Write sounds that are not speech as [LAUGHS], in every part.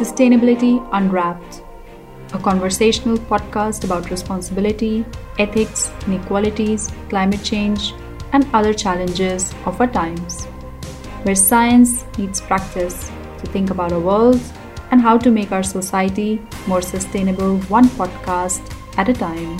Sustainability Unwrapped, a conversational podcast about responsibility, ethics, inequalities, climate change, and other challenges of our times, where science meets practice to think about our world and how to make our society more sustainable one podcast at a time.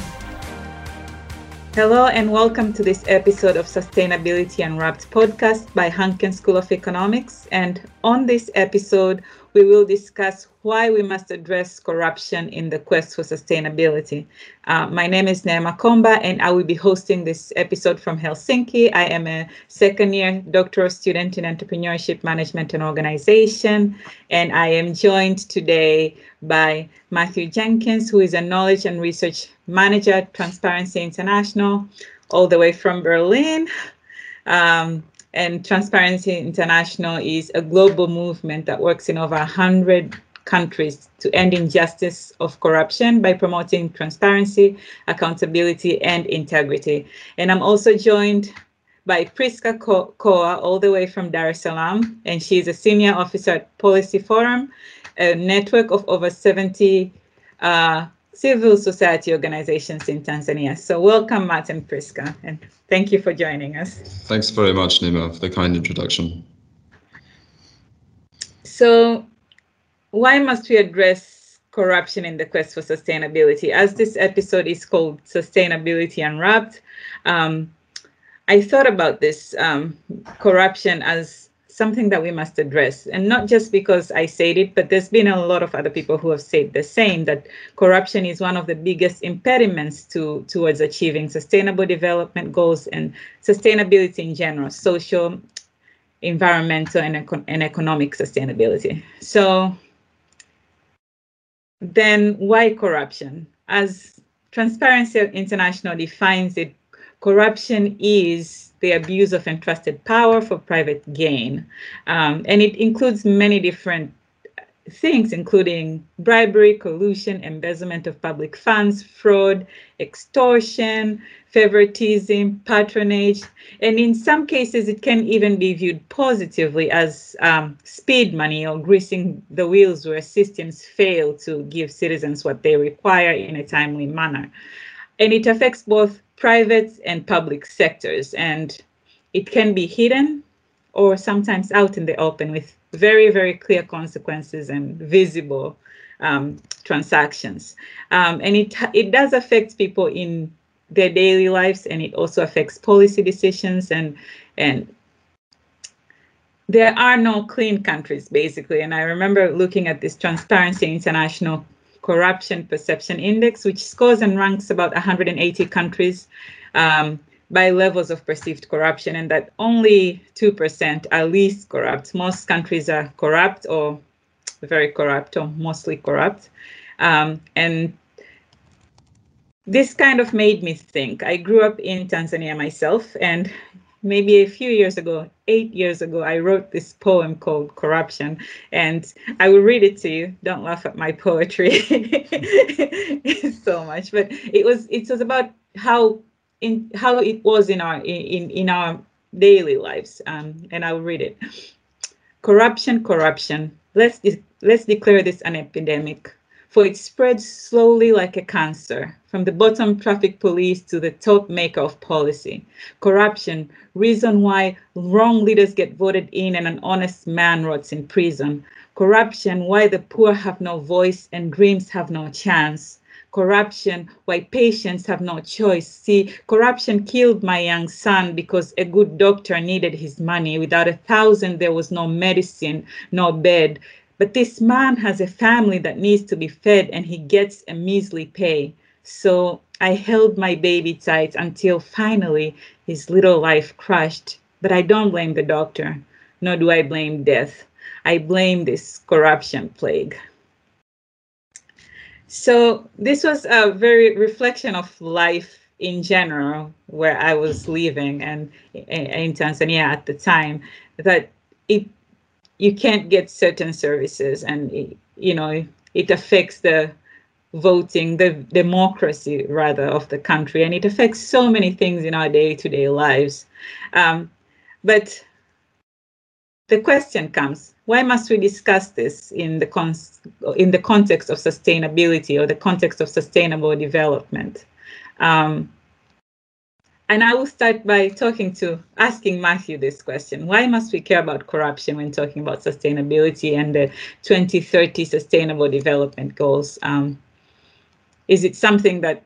Hello and welcome to this episode of Sustainability Unwrapped podcast by Hanken School of Economics. And on this episode, we will discuss why we must address corruption in the quest for sustainability. Uh, my name is Neema Komba, and I will be hosting this episode from Helsinki. I am a second year doctoral student in entrepreneurship management and organization, and I am joined today by Matthew Jenkins, who is a knowledge and research manager at Transparency International, all the way from Berlin. Um, and Transparency International is a global movement that works in over 100 countries to end injustice of corruption by promoting transparency, accountability, and integrity. And I'm also joined by Priska Koa, all the way from Dar es Salaam, and she's a senior officer at Policy Forum, a network of over 70 uh, civil society organizations in Tanzania. So welcome, Martin Priska, and thank you for joining us. Thanks very much, Neema, for the kind introduction. So why must we address corruption in the quest for sustainability? As this episode is called Sustainability Unwrapped, um, I thought about this um, corruption as something that we must address. And not just because I said it, but there's been a lot of other people who have said the same that corruption is one of the biggest impediments to towards achieving sustainable development goals and sustainability in general, social, environmental, and, and economic sustainability. So then why corruption? As Transparency International defines it, corruption is the abuse of entrusted power for private gain. Um, and it includes many different things, including bribery, collusion, embezzlement of public funds, fraud, extortion, favoritism, patronage, and in some cases, it can even be viewed positively as um, speed money or greasing the wheels where systems fail to give citizens what they require in a timely manner. And it affects both private and public sectors. And it can be hidden or sometimes out in the open with very, very clear consequences and visible um, transactions. Um, and it, it does affect people in their daily lives and it also affects policy decisions and, and there are no clean countries basically. And I remember looking at this Transparency International Corruption Perception Index, which scores and ranks about 180 countries um, by levels of perceived corruption, and that only 2% are least corrupt. Most countries are corrupt or very corrupt or mostly corrupt. Um, and this kind of made me think. I grew up in Tanzania myself, and maybe a few years ago, eight years ago, I wrote this poem called Corruption, and I will read it to you. Don't laugh at my poetry [LAUGHS] so much, but it was it was about how in how it was in our in in our daily lives, um, and I will read it. Corruption, corruption. Let's let's declare this an epidemic for it spreads slowly like a cancer from the bottom traffic police to the top maker of policy. Corruption, reason why wrong leaders get voted in and an honest man rots in prison. Corruption, why the poor have no voice and dreams have no chance. Corruption, why patients have no choice. See, corruption killed my young son because a good doctor needed his money. Without a thousand, there was no medicine, no bed. But this man has a family that needs to be fed and he gets a measly pay. So I held my baby tight until finally his little life crushed. But I don't blame the doctor, nor do I blame death. I blame this corruption plague. So this was a very reflection of life in general where I was living and eh, eh, in Tanzania at the time that it you can't get certain services and it, you know it affects the voting the democracy rather of the country and it affects so many things in our day-to-day lives um, but the question comes, why must we discuss this in the, cons- in the context of sustainability or the context of sustainable development? Um, and I will start by talking to asking Matthew this question. Why must we care about corruption when talking about sustainability and the 2030 sustainable development goals? Um, is it something that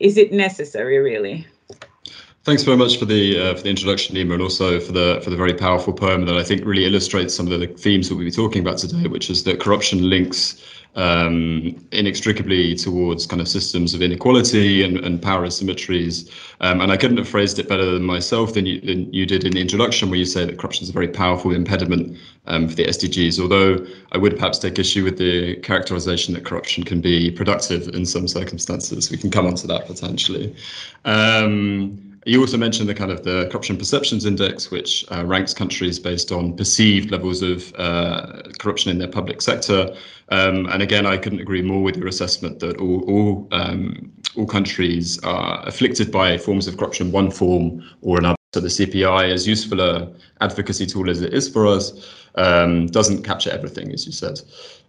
is it necessary really? Thanks very much for the uh, for the introduction, Neema, and also for the for the very powerful poem that I think really illustrates some of the themes that we'll be talking about today, which is that corruption links um, inextricably towards kind of systems of inequality and, and power asymmetries. Um, and I couldn't have phrased it better than myself than you, than you did in the introduction, where you say that corruption is a very powerful impediment um, for the SDGs. Although I would perhaps take issue with the characterization that corruption can be productive in some circumstances. We can come on to that potentially. Um, you also mentioned the kind of the corruption perceptions index, which uh, ranks countries based on perceived levels of uh, corruption in their public sector. Um, and again, I couldn't agree more with your assessment that all all, um, all countries are afflicted by forms of corruption, one form or another. So the CPI, as useful a advocacy tool as it is for us, um, doesn't capture everything, as you said.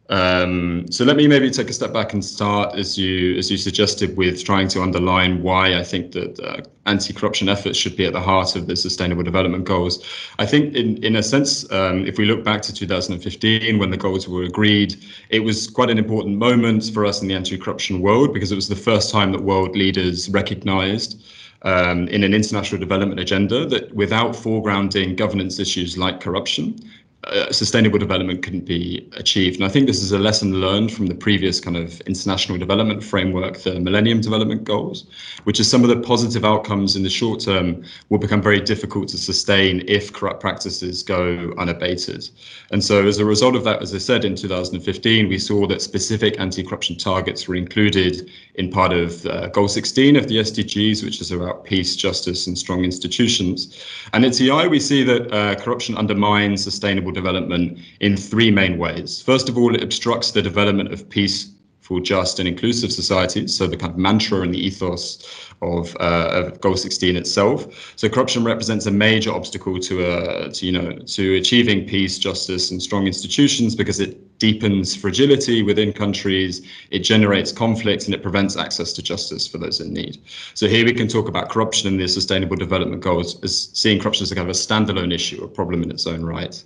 Um, so let me maybe take a step back and start, as you as you suggested, with trying to underline why I think that uh, anti-corruption efforts should be at the heart of the Sustainable Development Goals. I think, in in a sense, um, if we look back to 2015 when the goals were agreed, it was quite an important moment for us in the anti-corruption world because it was the first time that world leaders recognised. Um, in an international development agenda that without foregrounding governance issues like corruption, uh, sustainable development couldn't be achieved. And I think this is a lesson learned from the previous kind of international development framework, the Millennium Development Goals, which is some of the positive outcomes in the short term will become very difficult to sustain if corrupt practices go unabated. And so as a result of that, as I said, in 2015, we saw that specific anti-corruption targets were included in part of uh, Goal 16 of the SDGs, which is about peace, justice, and strong institutions. And at TI, we see that uh, corruption undermines sustainable development in three main ways. First of all, it obstructs the development of peaceful, just, and inclusive societies. So the kind of mantra and the ethos of, uh, of Goal 16 itself. So corruption represents a major obstacle to, uh, to you know to achieving peace, justice, and strong institutions because it deepens fragility within countries, it generates conflict, and it prevents access to justice for those in need. So here we can talk about corruption and the Sustainable Development Goals as seeing corruption as a kind of a standalone issue, a problem in its own right.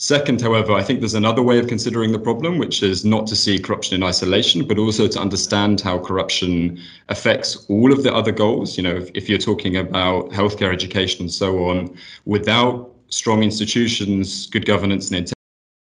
Second, however, I think there's another way of considering the problem, which is not to see corruption in isolation, but also to understand how corruption affects all of the other goals. You know, if, if you're talking about healthcare, education, and so on, without strong institutions, good governance, and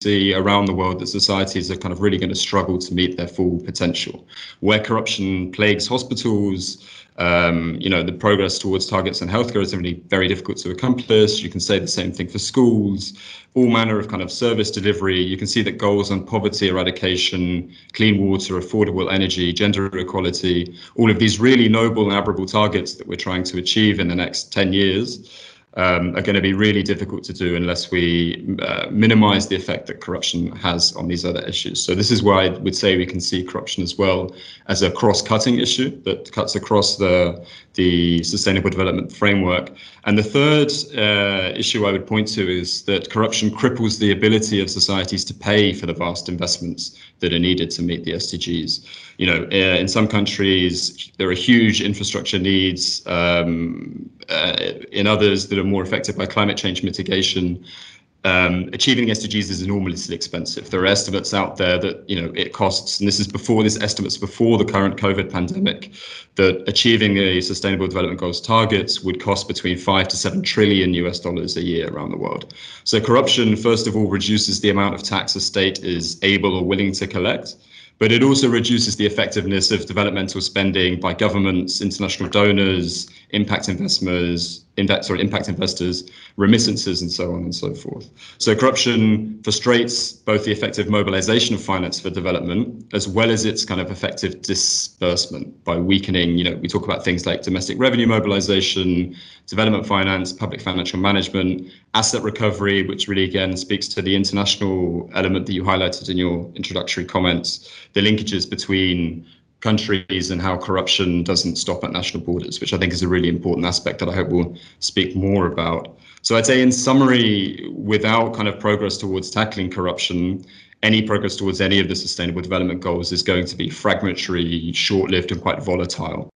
integrity around the world that societies are kind of really going to struggle to meet their full potential. Where corruption plagues hospitals, um, you know, the progress towards targets in healthcare is really very difficult to accomplish. You can say the same thing for schools, all manner of kind of service delivery. You can see that goals on poverty eradication, clean water, affordable energy, gender equality, all of these really noble and admirable targets that we're trying to achieve in the next 10 years um, are going to be really difficult to do unless we uh, minimize the effect that corruption has on these other issues. So this is why I would say we can see corruption as well as a cross-cutting issue that cuts across the the sustainable development framework. And the third uh, issue I would point to is that corruption cripples the ability of societies to pay for the vast investments that are needed to meet the SDGs. You know, uh, in some countries, there are huge infrastructure needs. Um, uh, in others that are more affected by climate change mitigation, um, achieving SDGs is enormously expensive. There are estimates out there that you know it costs, and this is before this estimates before the current COVID pandemic, that achieving the Sustainable Development Goals targets would cost between five to seven trillion US dollars a year around the world. So corruption, first of all, reduces the amount of tax a state is able or willing to collect but it also reduces the effectiveness of developmental spending by governments, international donors, impact investors, impact, sorry, impact investors, remittances, and so on and so forth. So corruption frustrates both the effective mobilization of finance for development as well as its kind of effective disbursement by weakening, you know, we talk about things like domestic revenue mobilization, development finance, public financial management, asset recovery, which really again speaks to the international element that you highlighted in your introductory comments, the linkages between countries and how corruption doesn't stop at national borders, which I think is a really important aspect that I hope we'll speak more about. So I'd say, in summary, without kind of progress towards tackling corruption, any progress towards any of the sustainable development goals is going to be fragmentary, short-lived, and quite volatile.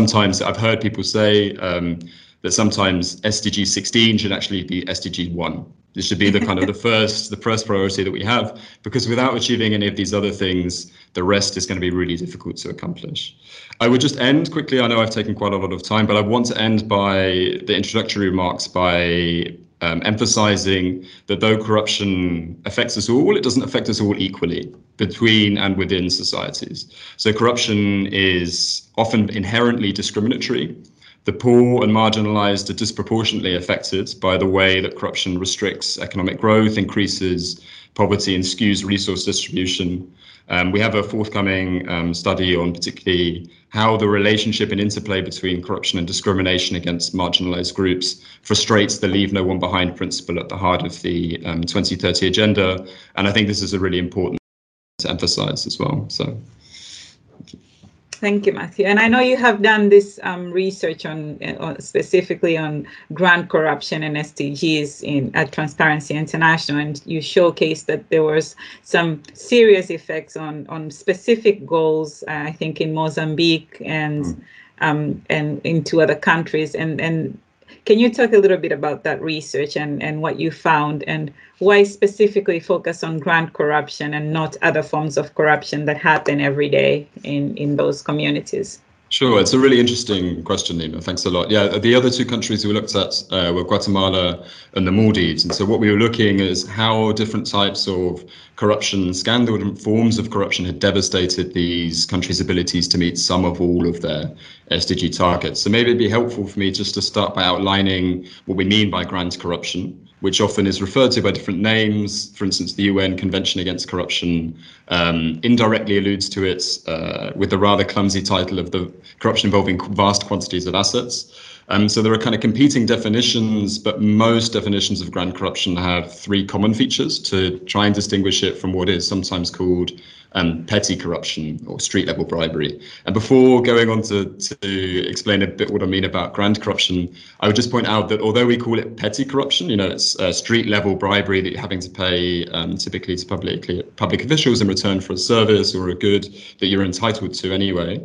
Sometimes I've heard people say um, that sometimes SDG 16 should actually be SDG 1. This should be the kind of the first the first priority that we have because without achieving any of these other things, the rest is going to be really difficult to accomplish. I would just end quickly. I know I've taken quite a lot of time, but I want to end by the introductory remarks by um, emphasizing that though corruption affects us all, it doesn't affect us all equally between and within societies. So corruption is often inherently discriminatory the poor and marginalized are disproportionately affected by the way that corruption restricts economic growth, increases poverty, and skews resource distribution. Um, we have a forthcoming um, study on particularly how the relationship and interplay between corruption and discrimination against marginalized groups frustrates the leave no one behind principle at the heart of the um, 2030 agenda. And I think this is a really important to emphasize as well. So. Thank you, Matthew. And I know you have done this um, research on, uh, specifically on grand corruption and SDGs in at Transparency International, and you showcased that there was some serious effects on on specific goals. Uh, I think in Mozambique and mm. um, and in two other countries, and and can you talk a little bit about that research and, and what you found and why specifically focus on grand corruption and not other forms of corruption that happen every day in, in those communities? Sure, it's a really interesting question, Neema. Thanks a lot. Yeah, the other two countries we looked at uh, were Guatemala and the Maldives. And so what we were looking is how different types of corruption, scandal, different forms of corruption had devastated these countries' abilities to meet some of all of their SDG targets. So maybe it'd be helpful for me just to start by outlining what we mean by grand corruption which often is referred to by different names. For instance, the UN Convention Against Corruption um, indirectly alludes to it uh, with the rather clumsy title of the corruption involving vast quantities of assets. Um, so there are kind of competing definitions, but most definitions of grand corruption have three common features to try and distinguish it from what is sometimes called um, petty corruption or street level bribery. And before going on to, to explain a bit what I mean about grand corruption, I would just point out that although we call it petty corruption, you know, it's uh, street level bribery that you're having to pay um, typically to public, public officials in return for a service or a good that you're entitled to anyway.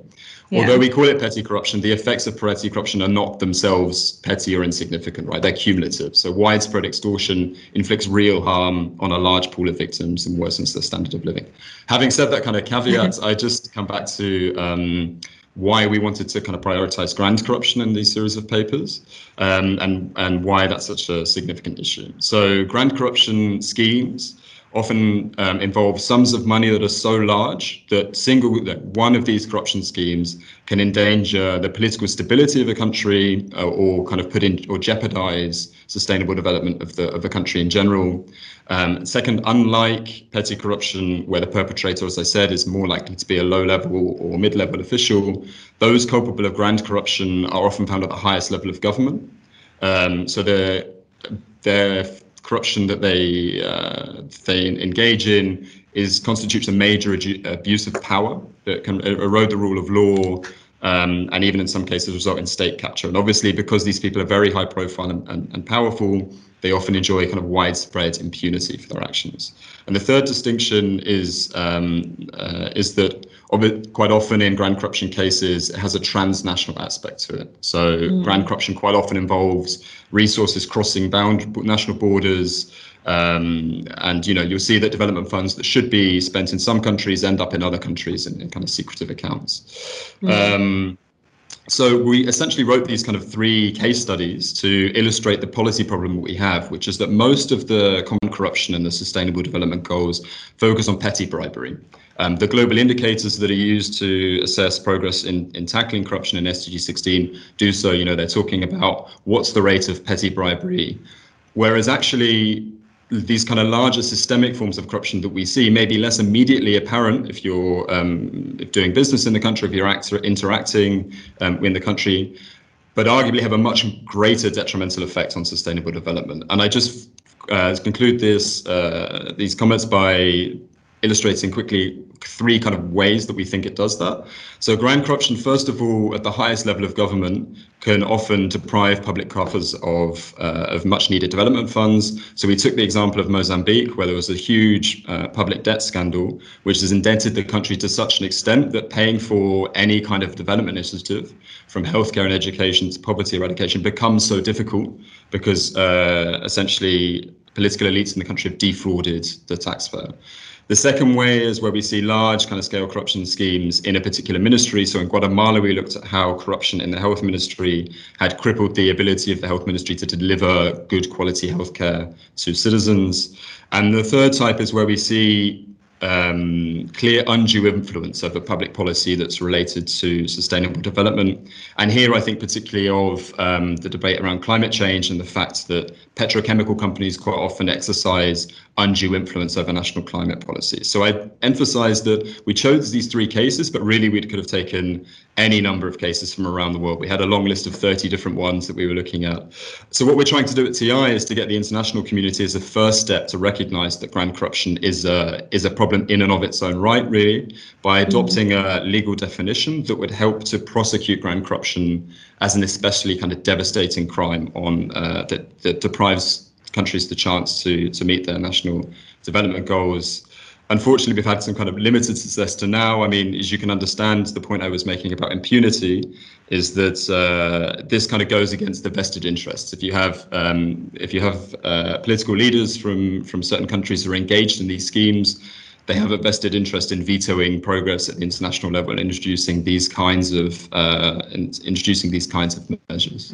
Yeah. Although we call it petty corruption, the effects of petty corruption are not themselves petty or insignificant, right? They're cumulative. So widespread extortion inflicts real harm on a large pool of victims and worsens their standard of living. Having said that kind of caveat, I just come back to um, why we wanted to kind of prioritize grand corruption in these series of papers um, and, and why that's such a significant issue. So grand corruption schemes often um, involve sums of money that are so large that single that one of these corruption schemes can endanger the political stability of a country uh, or kind of put in or jeopardize sustainable development of the of the country in general. Um, second, unlike petty corruption, where the perpetrator, as I said, is more likely to be a low-level or mid-level official, those culpable of grand corruption are often found at the highest level of government. Um, so they're they're corruption that they uh, they engage in is constitutes a major abuse of power that can erode the rule of law um, and even in some cases result in state capture. And obviously, because these people are very high profile and, and, and powerful, they often enjoy kind of widespread impunity for their actions. And the third distinction is um, uh, is that quite often in grand corruption cases, it has a transnational aspect to it. So mm. grand corruption quite often involves resources crossing bound national borders. Um, and you know you'll see that development funds that should be spent in some countries end up in other countries in, in kind of secretive accounts. Mm. Um, so we essentially wrote these kind of three case studies to illustrate the policy problem we have, which is that most of the common corruption and the sustainable development goals focus on petty bribery. Um, the global indicators that are used to assess progress in, in tackling corruption in SDG 16 do so. You know, they're talking about what's the rate of petty bribery, whereas actually these kind of larger systemic forms of corruption that we see may be less immediately apparent if you're um, doing business in the country, if you're actor, interacting um, in the country, but arguably have a much greater detrimental effect on sustainable development. And I just uh, conclude this uh, these comments by illustrating quickly three kind of ways that we think it does that. So grand corruption, first of all, at the highest level of government, can often deprive public coffers of uh, of much needed development funds. So we took the example of Mozambique, where there was a huge uh, public debt scandal, which has indented the country to such an extent that paying for any kind of development initiative, from healthcare and education to poverty eradication, becomes so difficult because uh, essentially political elites in the country have defrauded the taxpayer. The second way is where we see large kind of scale corruption schemes in a particular ministry. So in Guatemala, we looked at how corruption in the health ministry had crippled the ability of the health ministry to deliver good quality healthcare to citizens. And the third type is where we see um, clear undue influence over public policy that's related to sustainable development. And here, I think particularly of um, the debate around climate change and the fact that petrochemical companies quite often exercise undue influence over national climate policy. So I emphasize that we chose these three cases, but really we could have taken any number of cases from around the world. We had a long list of 30 different ones that we were looking at. So what we're trying to do at TI is to get the international community as a first step to recognize that grand corruption is a, is a problem in and of its own right, really, by mm-hmm. adopting a legal definition that would help to prosecute grand corruption as an especially kind of devastating crime on uh, that, that deprives countries the chance to to meet their national development goals. Unfortunately, we've had some kind of limited success to now. I mean, as you can understand, the point I was making about impunity is that uh, this kind of goes against the vested interests. If you have um, if you have uh, political leaders from from certain countries who are engaged in these schemes, they have a vested interest in vetoing progress at the international level and introducing these kinds of uh, introducing these kinds of measures.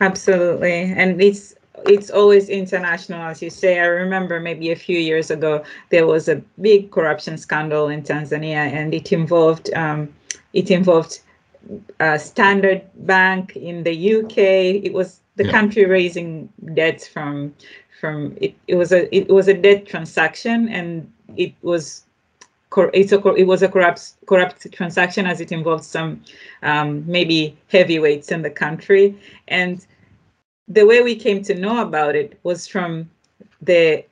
Absolutely, and it's it's always international, as you say. I remember maybe a few years ago there was a big corruption scandal in Tanzania, and it involved um, it involved a Standard Bank in the UK. It was the yeah. country raising debts from from it. It was a it was a debt transaction, and it was it's a it was a corrupt corrupt transaction as it involved some um, maybe heavyweights in the country and the way we came to know about it was from the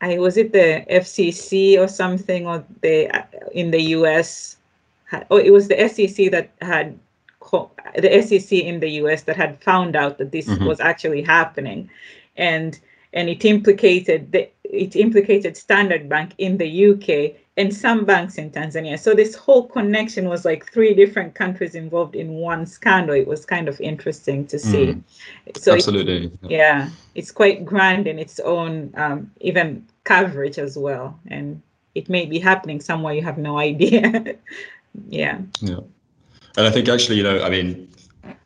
I was it the FCC or something or the in the US oh it was the SEC that had the SEC in the US that had found out that this mm-hmm. was actually happening and and it implicated the it implicated Standard Bank in the UK and some banks in Tanzania. So this whole connection was like three different countries involved in one scandal. It was kind of interesting to see. Mm, so absolutely, it, yeah, it's quite grand in its own um, even coverage as well, and it may be happening somewhere you have no [LAUGHS] idea. yeah. Yeah, and I think actually, you know, I mean,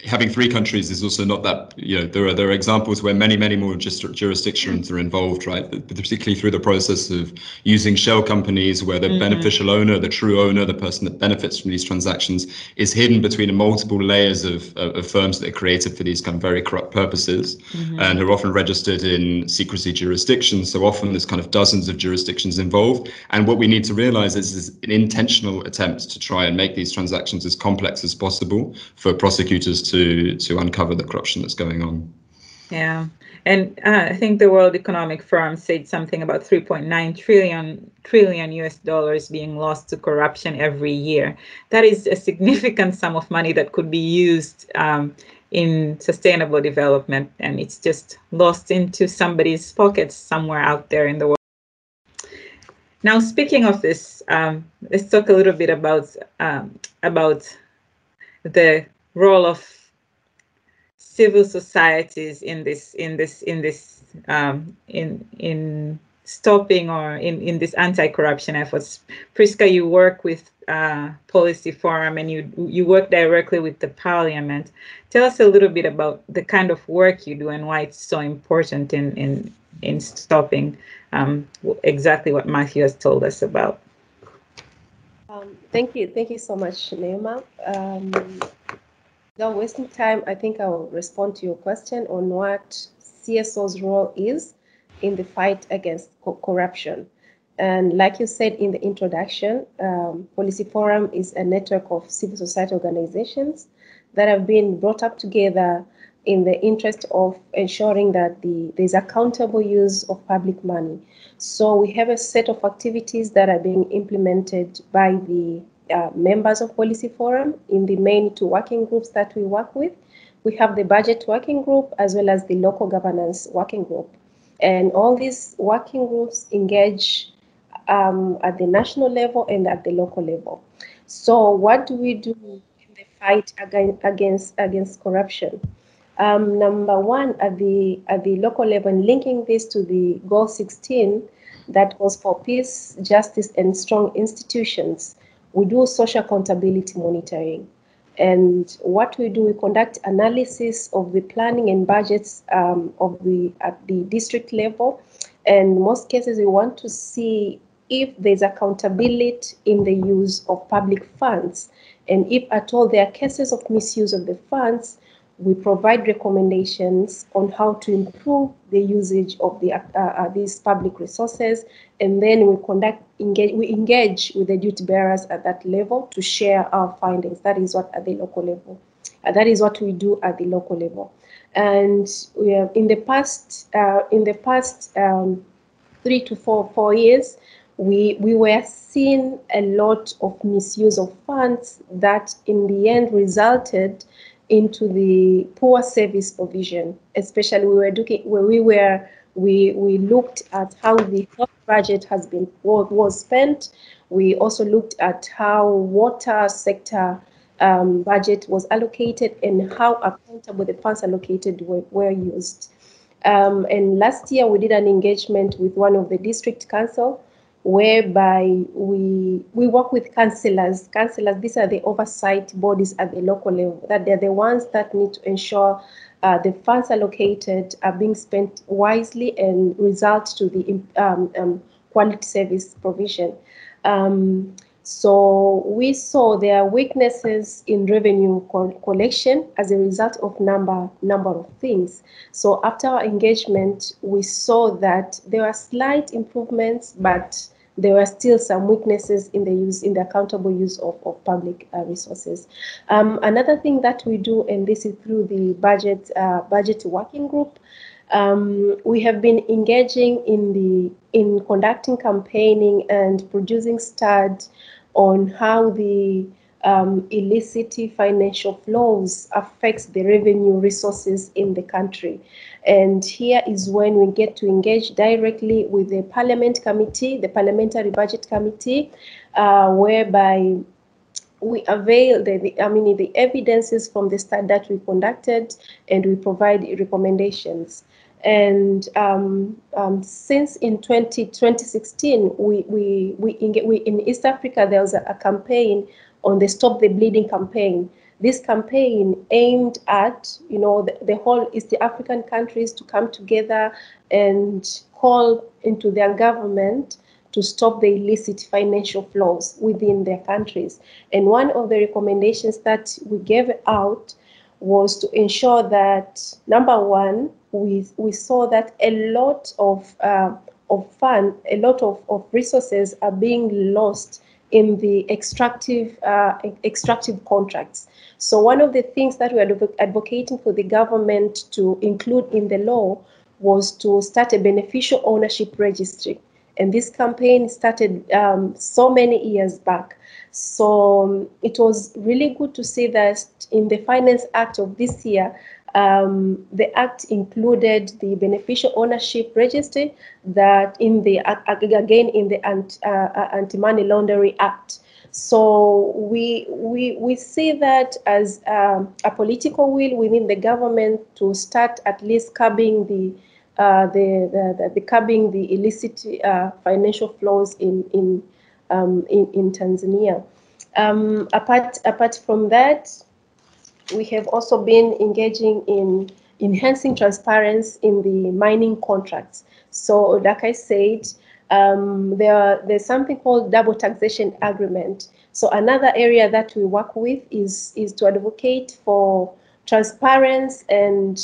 having three countries is also not that you know there are there are examples where many many more just jurisdictions are involved right particularly through the process of using shell companies where the mm-hmm. beneficial owner the true owner the person that benefits from these transactions is hidden between multiple layers of, of, of firms that are created for these kind of very corrupt purposes mm-hmm. and are often registered in secrecy jurisdictions so often there's kind of dozens of jurisdictions involved and what we need to realize is, is an intentional attempt to try and make these transactions as complex as possible for prosecutors to to uncover the corruption that's going on. Yeah, and uh, I think the World Economic Forum said something about 3.9 trillion trillion US dollars being lost to corruption every year. That is a significant sum of money that could be used um, in sustainable development, and it's just lost into somebody's pockets somewhere out there in the world. Now, speaking of this, um, let's talk a little bit about um, about the role of civil societies in this in this in this um, in in stopping or in, in this anti-corruption efforts. Prisca, you work with uh, Policy Forum and you you work directly with the Parliament. Tell us a little bit about the kind of work you do and why it's so important in in in stopping um, exactly what Matthew has told us about. Um, thank you, thank you so much, Neema. Um, Without wasting time, I think I will respond to your question on what CSO's role is in the fight against co- corruption. And like you said in the introduction, um, Policy Forum is a network of civil society organizations that have been brought up together in the interest of ensuring that the, there's accountable use of public money. So we have a set of activities that are being implemented by the uh, members of Policy Forum in the main two working groups that we work with. We have the budget working group as well as the local governance working group. And all these working groups engage um, at the national level and at the local level. So what do we do in the fight against, against corruption? Um, number one, at the at the local level, and linking this to the goal 16, that was for peace, justice, and strong institutions. We do social accountability monitoring, and what we do, we conduct analysis of the planning and budgets um, of the at the district level, and most cases, we want to see if there's accountability in the use of public funds, and if at all there are cases of misuse of the funds we provide recommendations on how to improve the usage of the, uh, uh, these public resources, and then we conduct engage, we engage with the duty bearers at that level to share our findings. That is what at the local level. Uh, that is what we do at the local level. And we have, in the past, uh, in the past um, three to four four years, we we were seeing a lot of misuse of funds that in the end resulted into the poor service provision, especially we were looking where we were we we looked at how the health budget has been was spent. We also looked at how water sector um, budget was allocated and how accountable the funds allocated were, were used. Um, and last year we did an engagement with one of the district council whereby we we work with councillors. Councillors, these are the oversight bodies at the local level, that they're the ones that need to ensure uh, the funds allocated are being spent wisely and result to the um, um, quality service provision. Um, so we saw there are weaknesses in revenue co collection as a result of number number of things. So after our engagement, we saw that there were slight improvements, but there were still some weaknesses in the use in the accountable use of, of public uh, resources. Um, another thing that we do, and this is through the budget uh, budget working group, um, we have been engaging in the in conducting campaigning and producing studies on how the um, illicit financial flows affects the revenue resources in the country. And here is when we get to engage directly with the Parliament Committee, the Parliamentary Budget Committee, uh, whereby we avail the, the, I mean the evidences from the study that we conducted and we provide recommendations. And um, um, since in 20, 2016, we, we, we, in, we, in East Africa, there was a, a campaign on the Stop the Bleeding campaign. This campaign aimed at, you know, the, the whole East African countries to come together and call into their government to stop the illicit financial flows within their countries. And one of the recommendations that we gave out was to ensure that number one, we we saw that a lot of uh, of fund, a lot of, of resources are being lost in the extractive uh, extractive contracts. So one of the things that we are advocating for the government to include in the law was to start a beneficial ownership registry. And this campaign started um, so many years back. So um, it was really good to see that in the Finance Act of this year, um, the act included the beneficial ownership registry that in the again in the uh, uh, anti-money laundering act. So we we we see that as um, a political will within the government to start at least curbing the uh, the, the, the, curbing the illicit uh, financial flows in in um, in, in Tanzania. Um, apart apart from that, we have also been engaging in enhancing transparency in the mining contracts. So, like I said, um, there, there's something called double taxation agreement. So another area that we work with is, is to advocate for transparency and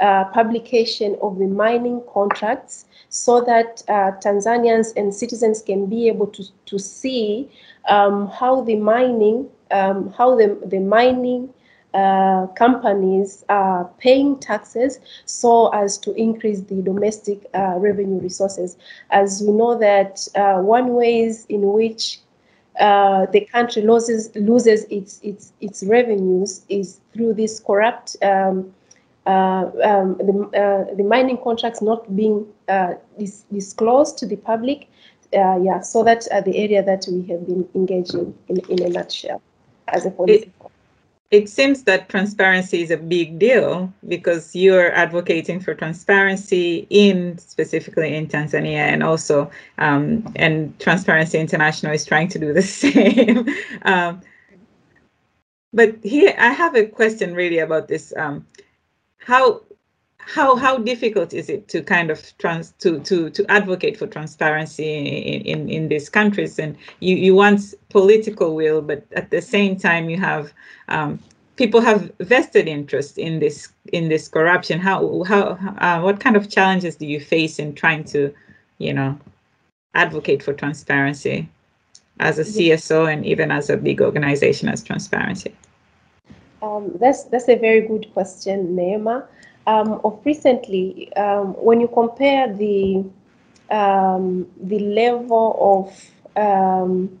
uh, publication of the mining contracts so that uh, Tanzanians and citizens can be able to, to see um, how the mining, um, how the, the mining uh, companies are paying taxes so as to increase the domestic uh, revenue resources. As we know that uh, one ways in which uh, the country loses loses its its its revenues is through this corrupt um, uh, um, the, uh, the mining contracts not being dis disclosed to the public. yeah, so that's the area that we have been engaging in, in a nutshell as a policy. It it seems that transparency is a big deal because you're advocating for transparency in specifically in Tanzania and also um, and Transparency International is trying to do the [LAUGHS] same. um, but here I have a question really about this. Um, how how how difficult is it to kind of trans to to to advocate for transparency in in, in these countries? And you you want political will but at the same time you have um, people have vested interest in this in this corruption. How how uh, what kind of challenges do you face in trying to you know advocate for transparency as a cso and even as a big organization as transparency? Um, that's that's a very good question neema um, of recently um, when you compare the um, the level of um,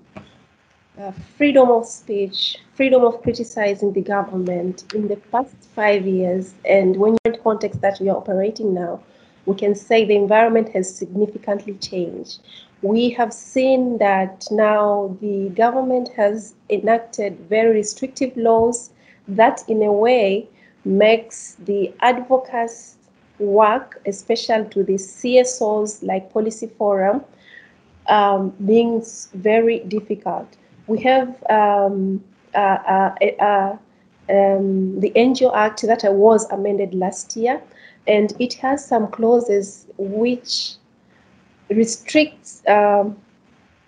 uh, freedom of speech, freedom of criticizing the government in the past five years, and when you're in the context that we are operating now, we can say the environment has significantly changed. We have seen that now the government has enacted very restrictive laws that, in a way, makes the advocates' work, especially to the CSOs like Policy Forum, um, being very difficult. We have um, uh, uh, uh, um, the NGO Act that was amended last year, and it has some clauses which restricts um,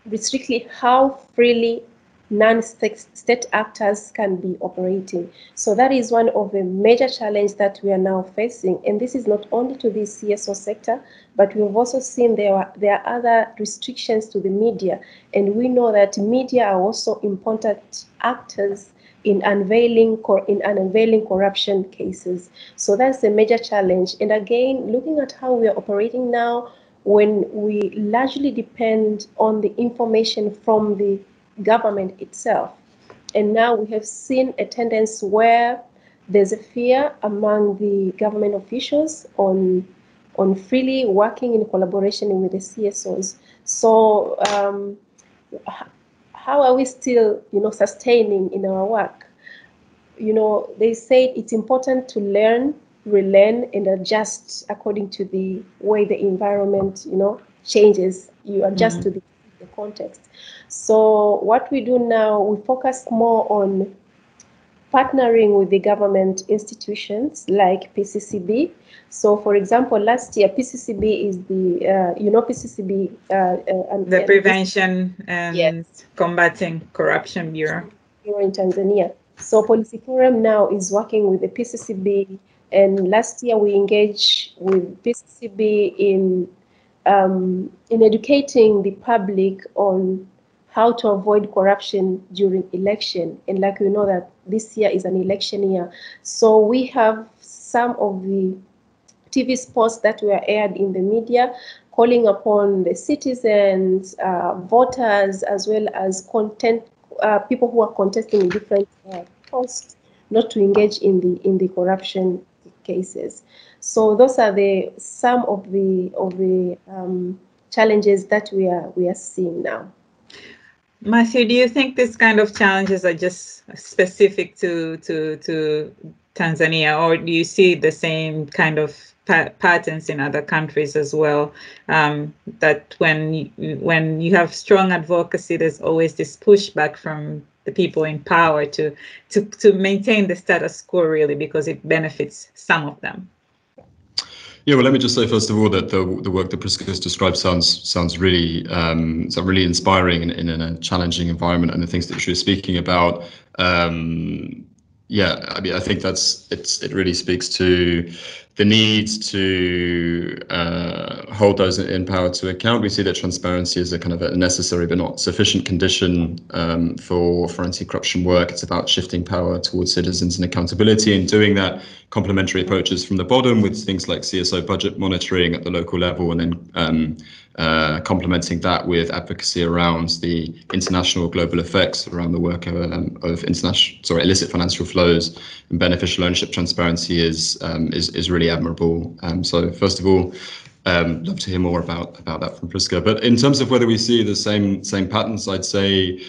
restrictly how freely non-state actors can be operating. So that is one of the major challenges that we are now facing. And this is not only to the CSO sector, but we've also seen there are, there are other restrictions to the media. And we know that media are also important actors in unveiling in unveiling corruption cases. So that's a major challenge. And again, looking at how we are operating now, when we largely depend on the information from the government itself. And now we have seen a tendency where there's a fear among the government officials on on freely working in collaboration with the CSOs. So um, how are we still, you know, sustaining in our work? You know, they say it's important to learn, relearn, and adjust according to the way the environment, you know, changes. You adjust mm-hmm. to the, the context. So what we do now, we focus more on partnering with the government institutions like PCCB. So, for example, last year PCCB is the uh, you know PCCB uh, uh, and, the Prevention and yes. Combating Corruption Bureau here in Tanzania. So, Policy Forum now is working with the PCCB, and last year we engaged with PCCB in um, in educating the public on how to avoid corruption during election. And like we know that this year is an election year. So we have some of the TV spots that were aired in the media calling upon the citizens, uh, voters, as well as content uh, people who are contesting in different uh, posts not to engage in the in the corruption cases. So those are the some of the of the um, challenges that we are we are seeing now. Matthew, do you think these kind of challenges are just specific to to to Tanzania, or do you see the same kind of patterns in other countries as well? Um, that when when you have strong advocacy, there's always this pushback from the people in power to to to maintain the status quo, really, because it benefits some of them. Yeah, well, let me just say first of all that the the work that Prisca described sounds sounds really um, sounds really inspiring in, in, a challenging environment, and the things that she was speaking about. Um, yeah, I mean, I think that's it's it really speaks to the need to uh, hold those in power to account. We see that transparency is a kind of a necessary but not sufficient condition um, for, for anti-corruption work. It's about shifting power towards citizens and accountability and doing that complementary approaches from the bottom with things like CSO budget monitoring at the local level and then um, uh, complementing that with advocacy around the international global effects around the work of, um, of international, sorry, illicit financial flows and beneficial ownership transparency is um, is, is really admirable. Um, so first of all, um, love to hear more about about that from Priska. But in terms of whether we see the same same patterns, I'd say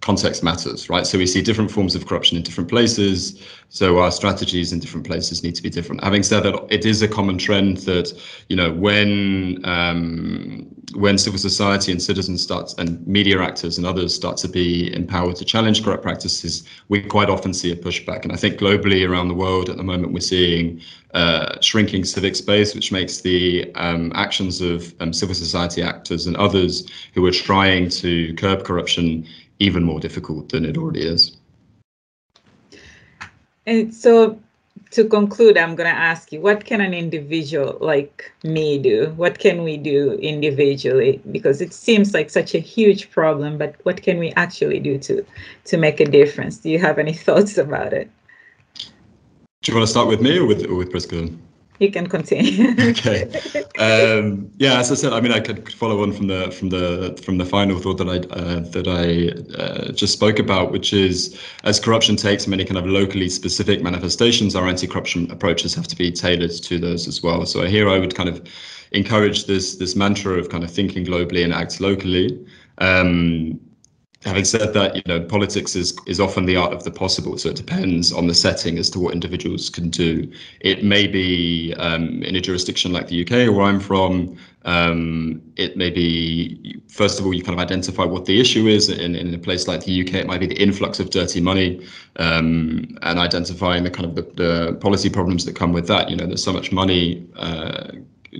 context matters, right? So we see different forms of corruption in different places. So our strategies in different places need to be different. Having said that, it is a common trend that you know when um, when civil society and citizens start and media actors and others start to be empowered to challenge corrupt practices, we quite often see a pushback. And I think globally around the world at the moment we're seeing uh, shrinking civic space, which makes the um, actions of um, civil society actors and others who are trying to curb corruption even more difficult than it already is. And so to conclude, I'm going to ask you, what can an individual like me do? What can we do individually? Because it seems like such a huge problem, but what can we actually do to to make a difference? Do you have any [LAUGHS] thoughts about it? Do you want to start with me or with or with Priska? You can continue. [LAUGHS] okay. Um, yeah, as I said, I mean, I could follow on from the from the from the final thought that I uh, that I uh, just spoke about, which is as corruption takes many kind of locally specific manifestations, our anti-corruption approaches have to be tailored to those as well. So here, I would kind of encourage this this mantra of kind of thinking globally and act locally. Um, having said that, you know, politics is is often the art of the possible. So it depends on the setting as to what individuals can do. It may be um, in a jurisdiction like the UK, where I'm from. Um, it may be first of all you kind of identify what the issue is. In, in a place like the UK, it might be the influx of dirty money, um, and identifying the kind of the, the, policy problems that come with that. You know, there's so much money. Uh,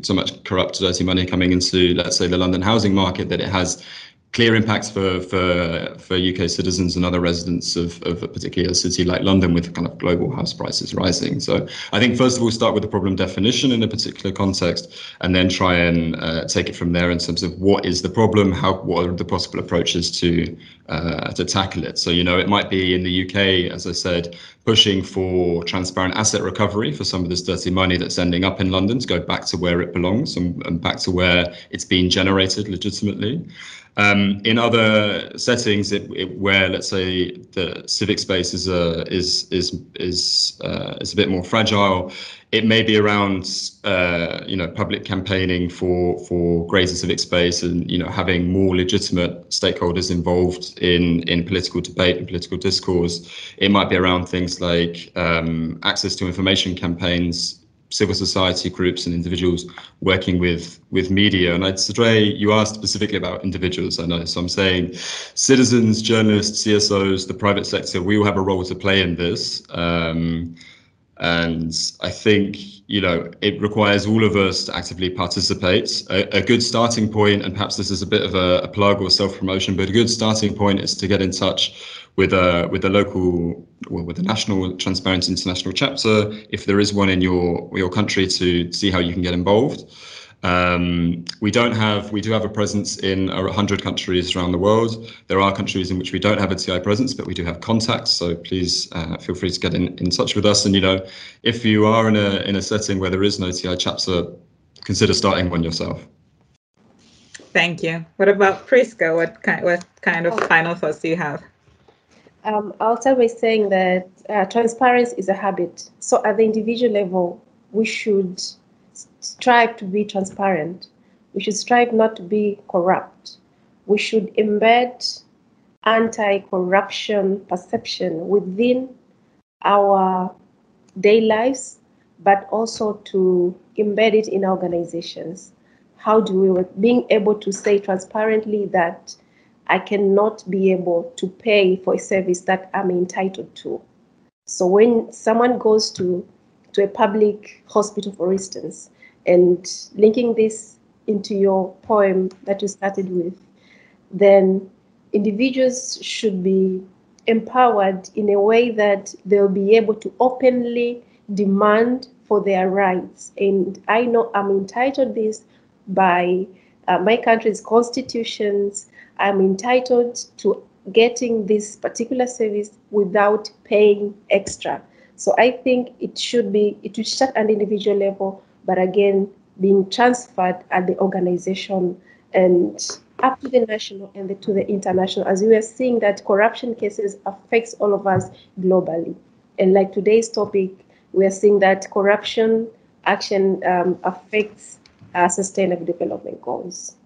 so much corrupt, dirty money coming into, let's say, the London housing market that it has clear impacts for for for UK citizens and other residents of, of a particular city like London with kind of global house prices rising. So I think first of all start with the problem definition in a particular context and then try and uh, take it from there in terms of what is the problem, how what are the possible approaches to uh, to tackle it. So you know it might be in the UK, as I said, pushing for transparent asset recovery for some of this dirty money that's ending up in London to go back to where it belongs and, and back to where it's being generated legitimately. Um, in other settings, it, it, where let's say the civic space is a is is is uh, is a bit more fragile, it may be around uh, you know public campaigning for for greater civic space and you know having more legitimate stakeholders involved in in political debate and political discourse. It might be around things like um, access to information campaigns civil society groups and individuals working with with media. And I'd say you asked specifically about individuals. I know, so I'm saying citizens, journalists, CSOs, the private sector. We all have a role to play in this. Um, and I think you know it requires all of us to actively participate. A, a good starting point, and perhaps this is a bit of a, a plug or self promotion, but a good starting point is to get in touch with a with a local well, with a national Transparency International chapter, if there is one in your your country, to see how you can get involved. Um, we don't have we do have a presence in 100 countries around the world. There are countries in which we don't have a TI presence, but we do have contacts. So please uh, feel free to get in, in touch with us. And you know, if you are in a in a setting where there is no TI chapter, consider starting one yourself. Thank you. What about Priska? What kind what kind of final thoughts do you have? Um, I'll start by saying that uh, transparency is a habit. So at the individual level, we should strive to be transparent. We should strive not to be corrupt. We should embed anti-corruption perception within our day lives, but also to embed it in organizations. How do we, being able to say transparently that I cannot be able to pay for a service that I'm entitled to. So when someone goes to, to a public hospital, for instance, and linking this into your poem that you started with, then individuals should be empowered in a way that they'll be able to openly demand for their rights. And I know I'm entitled this by uh, my country's constitutions. I'm entitled to getting this particular service without paying extra. So I think it should be, it should start at individual level, but again, being transferred at the organization and up to the national and the, to the international, as we are seeing that corruption cases affects all of us globally. And like today's topic, we are seeing that corruption action um, affects uh, sustainable development goals.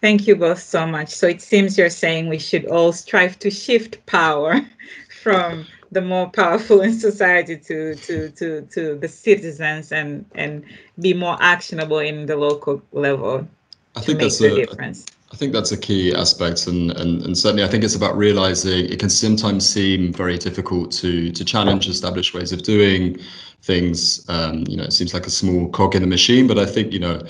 Thank you both so much. So it seems you're saying we should all strive to shift power [LAUGHS] from the more powerful in society to to to to the citizens and and be more actionable in the local level. I think that's a difference. I think that's a key aspect, and, and and certainly I think it's about realizing it can sometimes seem very difficult to to challenge established ways of doing things. Um, you know, it seems like a small cog in the machine, but I think you know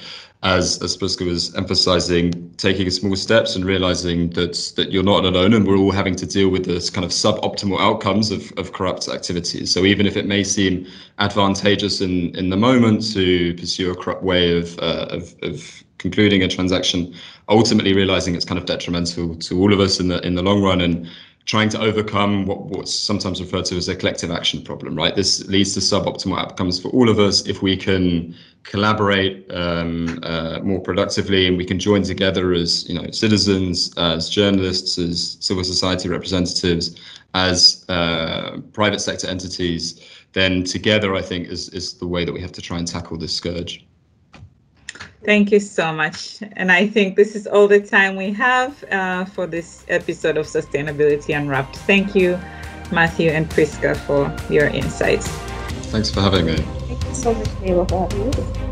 as as was emphasizing, taking small steps and realizing that that you're not alone, and we're all having to deal with this kind of suboptimal outcomes of, of corrupt activities. So even if it may seem advantageous in in the moment to pursue a corrupt way of uh, of, of concluding a transaction, ultimately realizing it's kind of detrimental to all of us in the in the long run and trying to overcome what, what's sometimes referred to as a collective action problem, right? This leads to suboptimal outcomes for all of us if we can collaborate um, uh, more productively and we can join together as you know citizens, as journalists, as civil society representatives, as uh, private sector entities. Then together, I think is is the way that we have to try and tackle this scourge. Thank you so much. And I think this is all the time we have uh, for this episode of Sustainability Unwrapped. Thank you, Matthew and Priska, for your insights. Thanks for having me. Thank you so much, Neema, for having me.